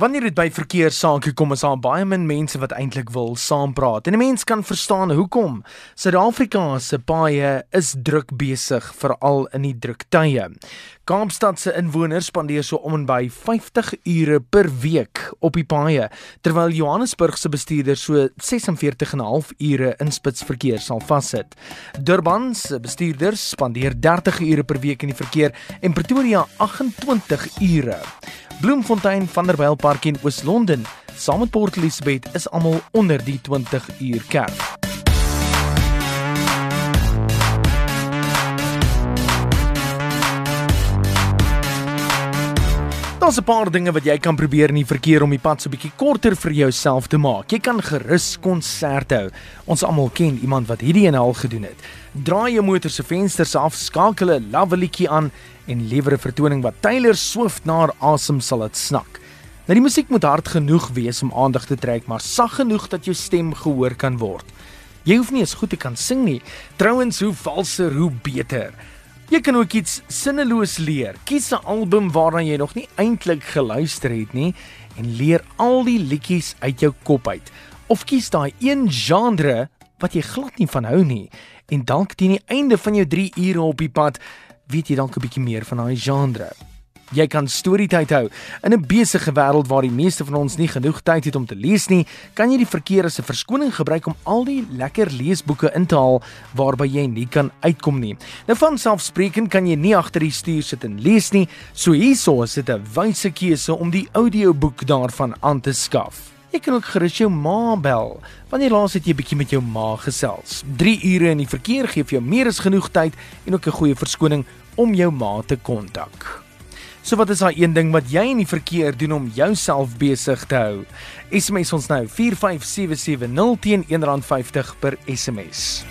Wanneer dit by verkeersake kom, is daar baie min mense wat eintlik wil saampraat. En 'n mens kan verstaan hoekom. Suid-Afrika se paaie is druk besig, veral in die druk tye. Kaapstad se inwoners spandeer so om en by 50 ure per week op die paaie, terwyl Johannesburg se bestuurders so 46 en 'n half ure in spitsverkeer sal vassit. Durban se bestuurders spandeer 30 ure per week in die verkeer en Pretoria 28 ure. Bloemfontein, Vanderbijlpark en Oos-London, saam met Port Elizabeth is almal onder die 20 uur kerf. Daar's 'n paar dinge wat jy kan probeer in die verkeer om die pad so bietjie korter vir jouself te maak. Jy kan gerus konserte hou. Ons almal ken iemand wat hierdie en al gedoen het. Draai jou motor se vensters af, skakel 'n lovelietjie aan en lewer 'n vertoning wat Taylor Swift na haar asem sal laat snak. Nou die musiek moet hard genoeg wees om aandag te trek, maar sag genoeg dat jou stem gehoor kan word. Jy hoef nie eens goed te kan sing nie. Trouwens, hoe valser, hoe beter. Jy kan ook iets sinneloos leer. Kies 'n album waarna jy nog nie eintlik geluister het nie en leer al die liedjies uit jou kop uit. Of kies daai een genre wat jy glad nie van hou nie en dalk teen die einde van jou 3 ure op die pad weet jy dalk 'n bietjie meer van daai genre. Jy kan storietyd hou. In 'n besige wêreld waar die meeste van ons nie genoeg tyd het om te lees nie, kan jy die verkeer as 'n verskoning gebruik om al die lekker leesboeke in te haal waarby jy nie kan uitkom nie. Nou van selfspreekend kan jy nie agter die stuur sit en lees nie, so hierso is dit 'n wyse keuse om die audioboek daarvan aan te skaf. Jy kan ook gerus jou ma bel. Wanneer laas het jy bietjie met jou ma gesels? 3 ure in die verkeer gee vir jou meer as genoeg tyd en ook 'n goeie verskoning om jou ma te kontak. So wat is daai een ding wat jy in die verkeer doen om jouself besig te hou? SMS ons nou 45770 teen R1.50 per SMS.